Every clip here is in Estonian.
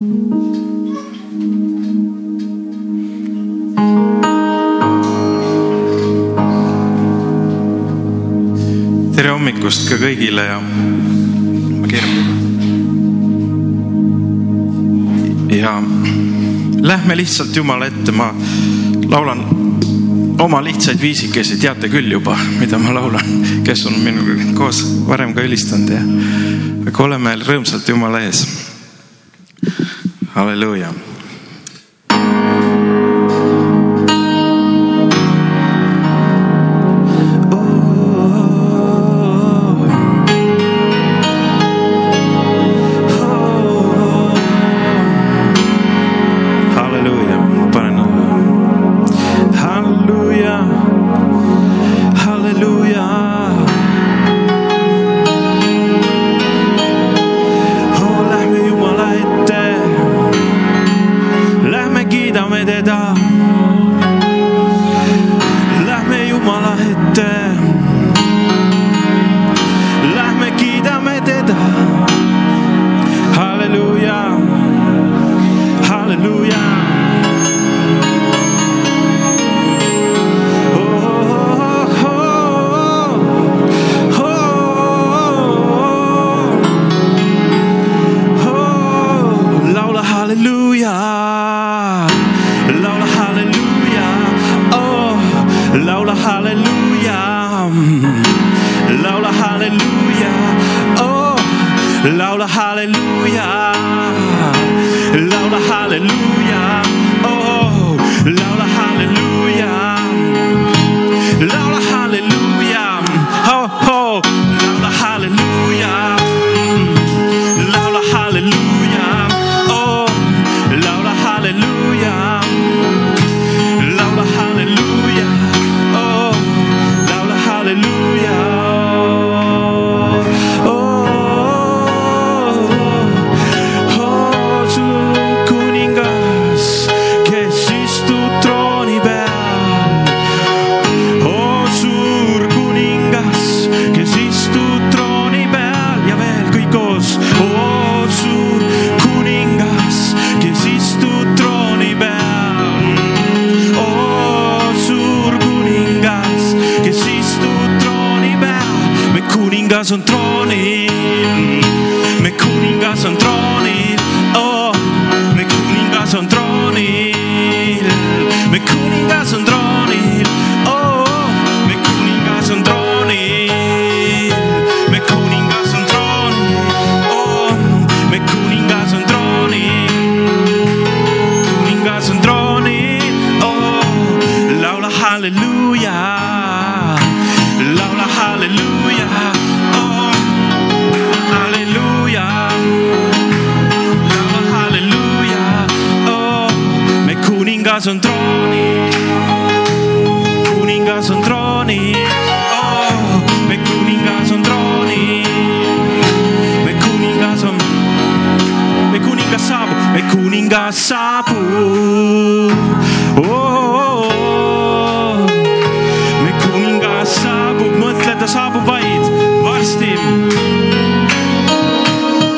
tere hommikust ka kõigile ja ma keeran. ja lähme lihtsalt Jumala ette, ma laulan oma lihtsaid viisikesi, teate küll juba, mida ma laulan, kes on minuga koos varem ka ülistanud ja aga oleme rõõmsalt Jumala ees. Halleluuja kuningas on troonil, me kuningas on troonil, oo, me kuningas on troonil, me kuningas on troonil, kuningas on troonil, kuningas on troonil, oh, me kuningas on troonil, me kuningas on, me kuningas saabub, me kuningas saabub oh, oh, oh. me kuningas saabub, mõtle, ta saabub vaid varsti.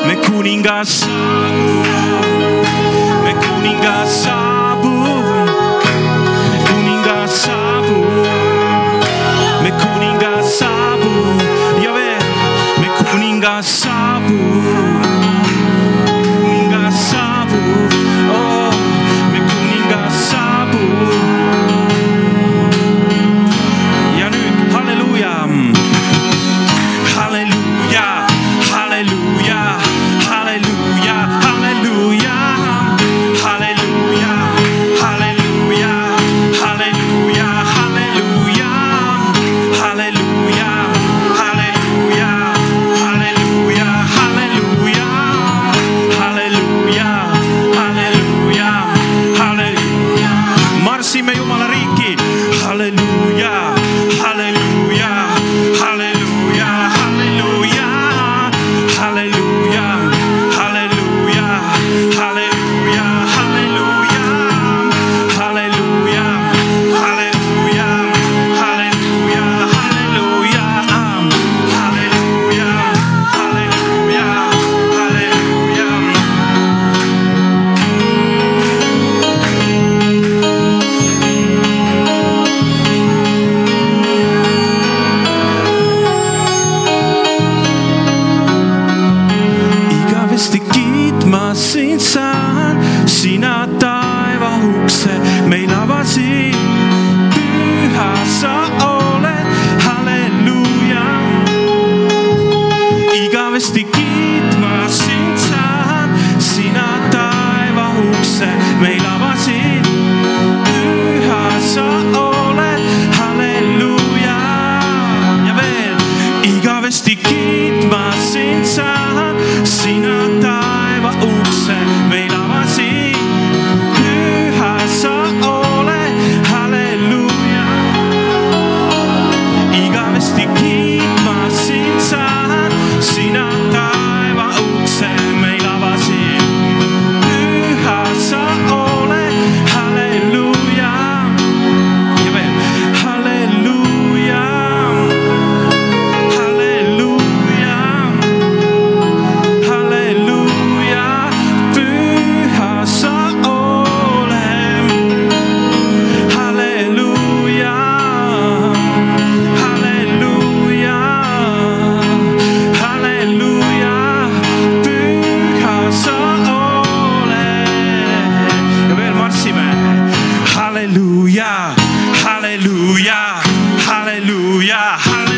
Me kuningas saabub, me kuningas saabub, kuningas üldse meil avasid. Hallelujah.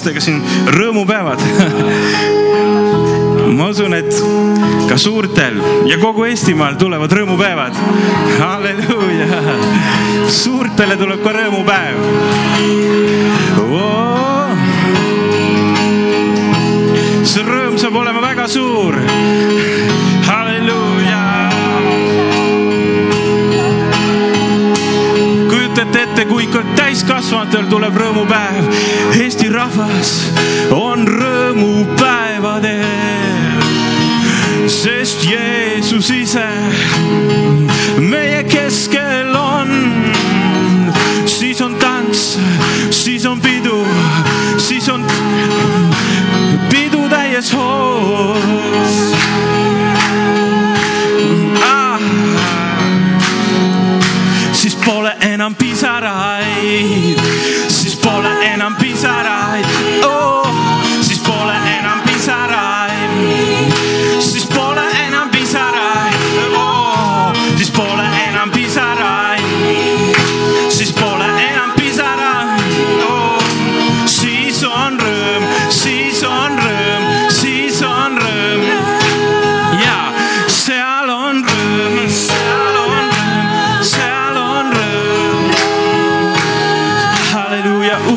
lastega siin rõõmupäevad. Ma usun, et ka suurtel ja kogu Eestimaal tulevad rõõmupäevad. halleluuja, suurtele tuleb ka rõõmupäev. Oh.. see rõõm saab olema väga suur. Täiskasvanutel tuleb rõõmupäev. Eesti rahvas on rõõmupäevadel, sest Jeesus ise meie keskel on. siis on tants, siis on pidu,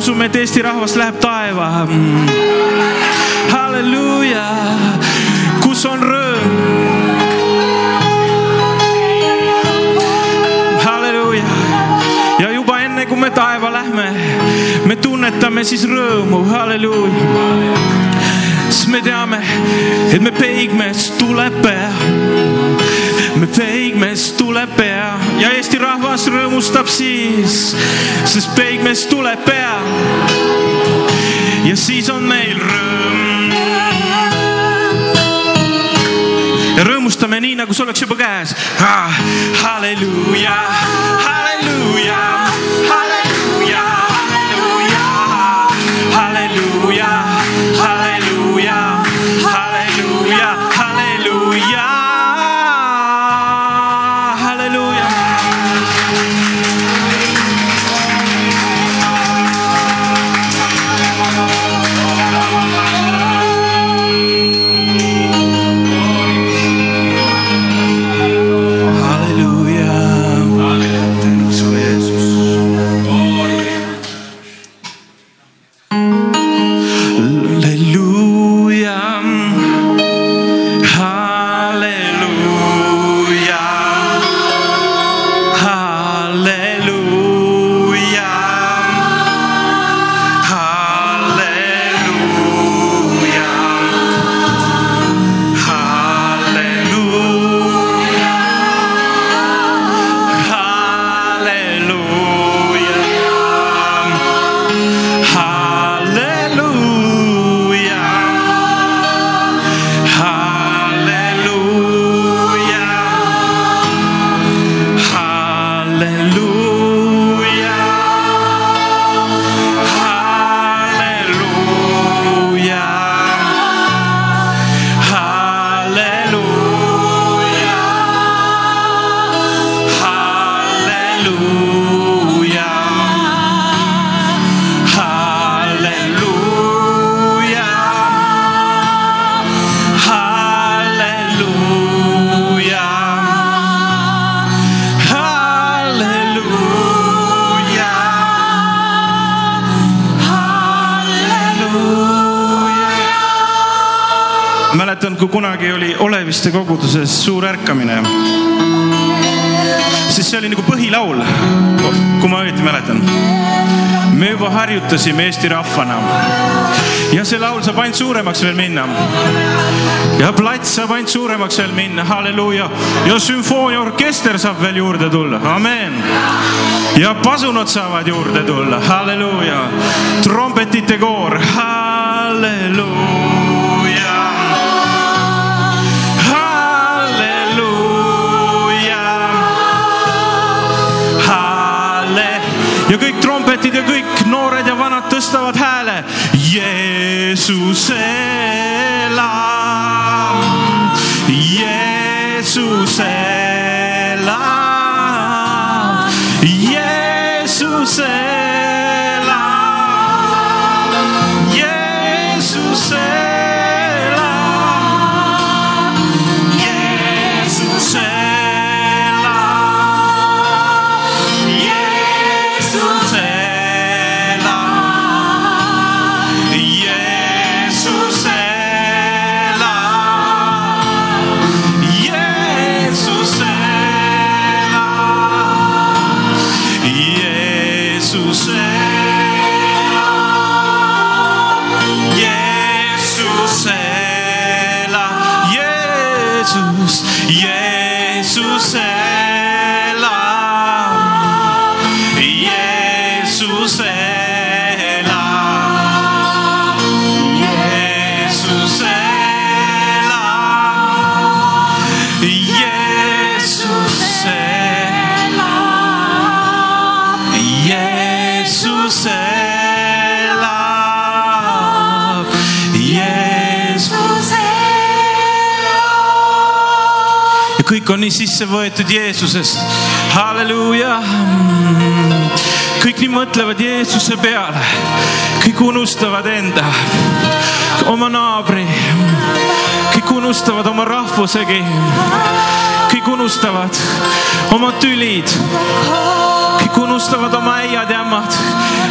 usume, et Eesti rahvas läheb taeva. halleluuja, kus on rõõm. halleluuja ja juba enne kui me taeva lähme, me tunnetame siis rõõmu, halleluuja sest me teame, et me peigmees tuleb pea. me peigmees tuleb pea ja Eesti rahvas rõõmustab siis, sest peigmees tuleb pea. ja siis on meil rõõm. ja rõõmustame nii, nagu see oleks juba käes ah,. halleluuja, halleluuja, halleluuja, kui kunagi oli Oleviste koguduses suur ärkamine siis see oli nagu põhilaul, kui ma õieti mäletan. me juba harjutasime Eesti rahvana ja see laul saab ainult suuremaks veel minna. ja plats saab ainult suuremaks veel minna, halleluuja. ja sümfooniaorkester saab veel juurde tulla, amen. ja pasunad saavad juurde tulla, halleluuja. trompetite koor, halleluuja. Noored ja vanad tõstavad hääle. Jeesus elab, Jeesus elab, Jeesus elab, kõik on nii sisse võetud Jeesusest. halleluuja. kõik nii mõtlevad Jeesuse peale, kõik unustavad enda, oma naabri, kõik unustavad oma rahvusegi, kõik unustavad oma tülid kõik unustavad oma äiad ja ämmad,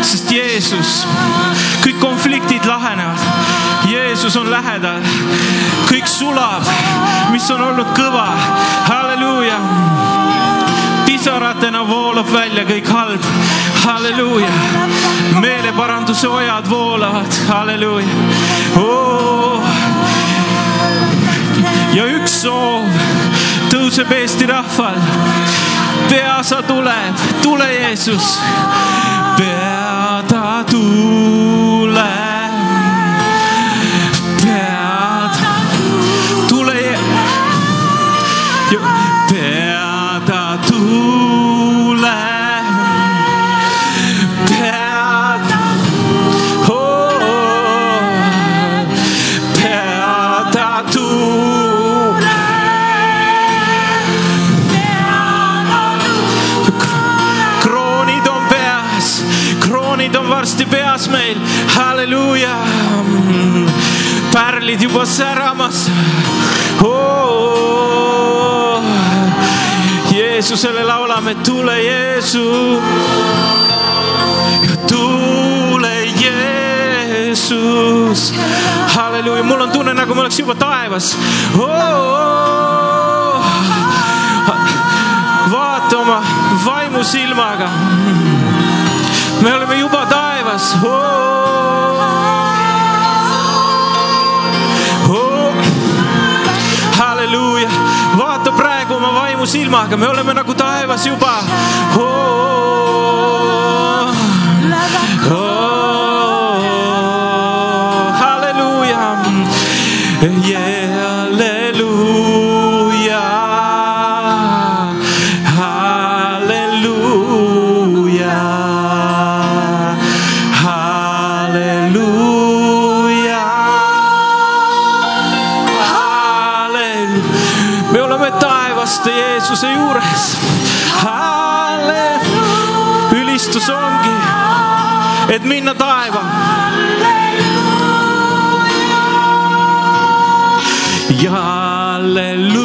sest Jeesus, kõik konfliktid lahenevad. Jeesus on lähedal, kõik sulab, mis on olnud kõva. halleluuja. pisaratena voolab välja kõik halb. halleluuja. meeleparanduse ojad voolavad, halleluuja oh.. ja üks soov tõuseb Eesti rahval pea sa tuleb, tule Jeesus, pea ta tuleb. Varsti peas meil, halleluuja. pärlid juba säramas oh,. Jeesusele laulame, tule Jeesus, tule Jeesus. halleluuja, mul on tunne, nagu ma oleks juba taevas oh,. vaata oma vaimusilmaga. me oleme juba taevas oh,. Oh, halleluuja, vaata praegu oma vaimusilmaga, me oleme nagu taevas juba oh,. Et minna taeva. Ja halleluuja,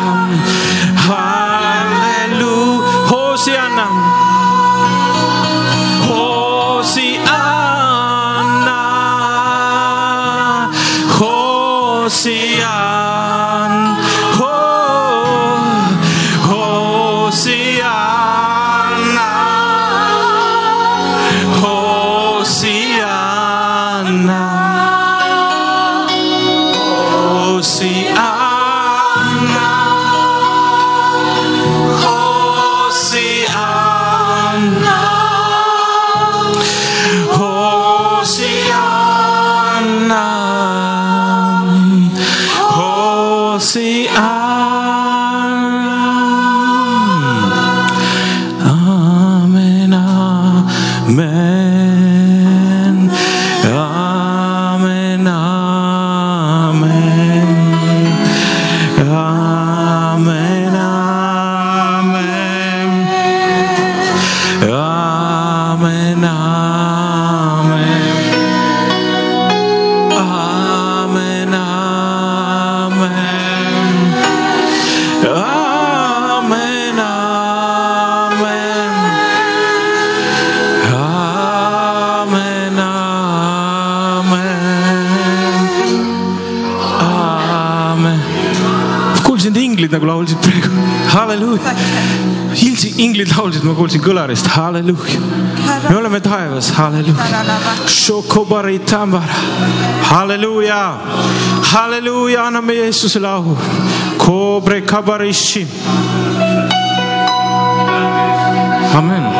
come. Inglid nagu laulsid praegu, halleluuja. inglid laulsid, ma kuulsin kõlarist, halleluuja. me oleme taevas, halleluuja. Halleluuja, halleluuja, anname Jeesusele au. Kobre kabarishi. amen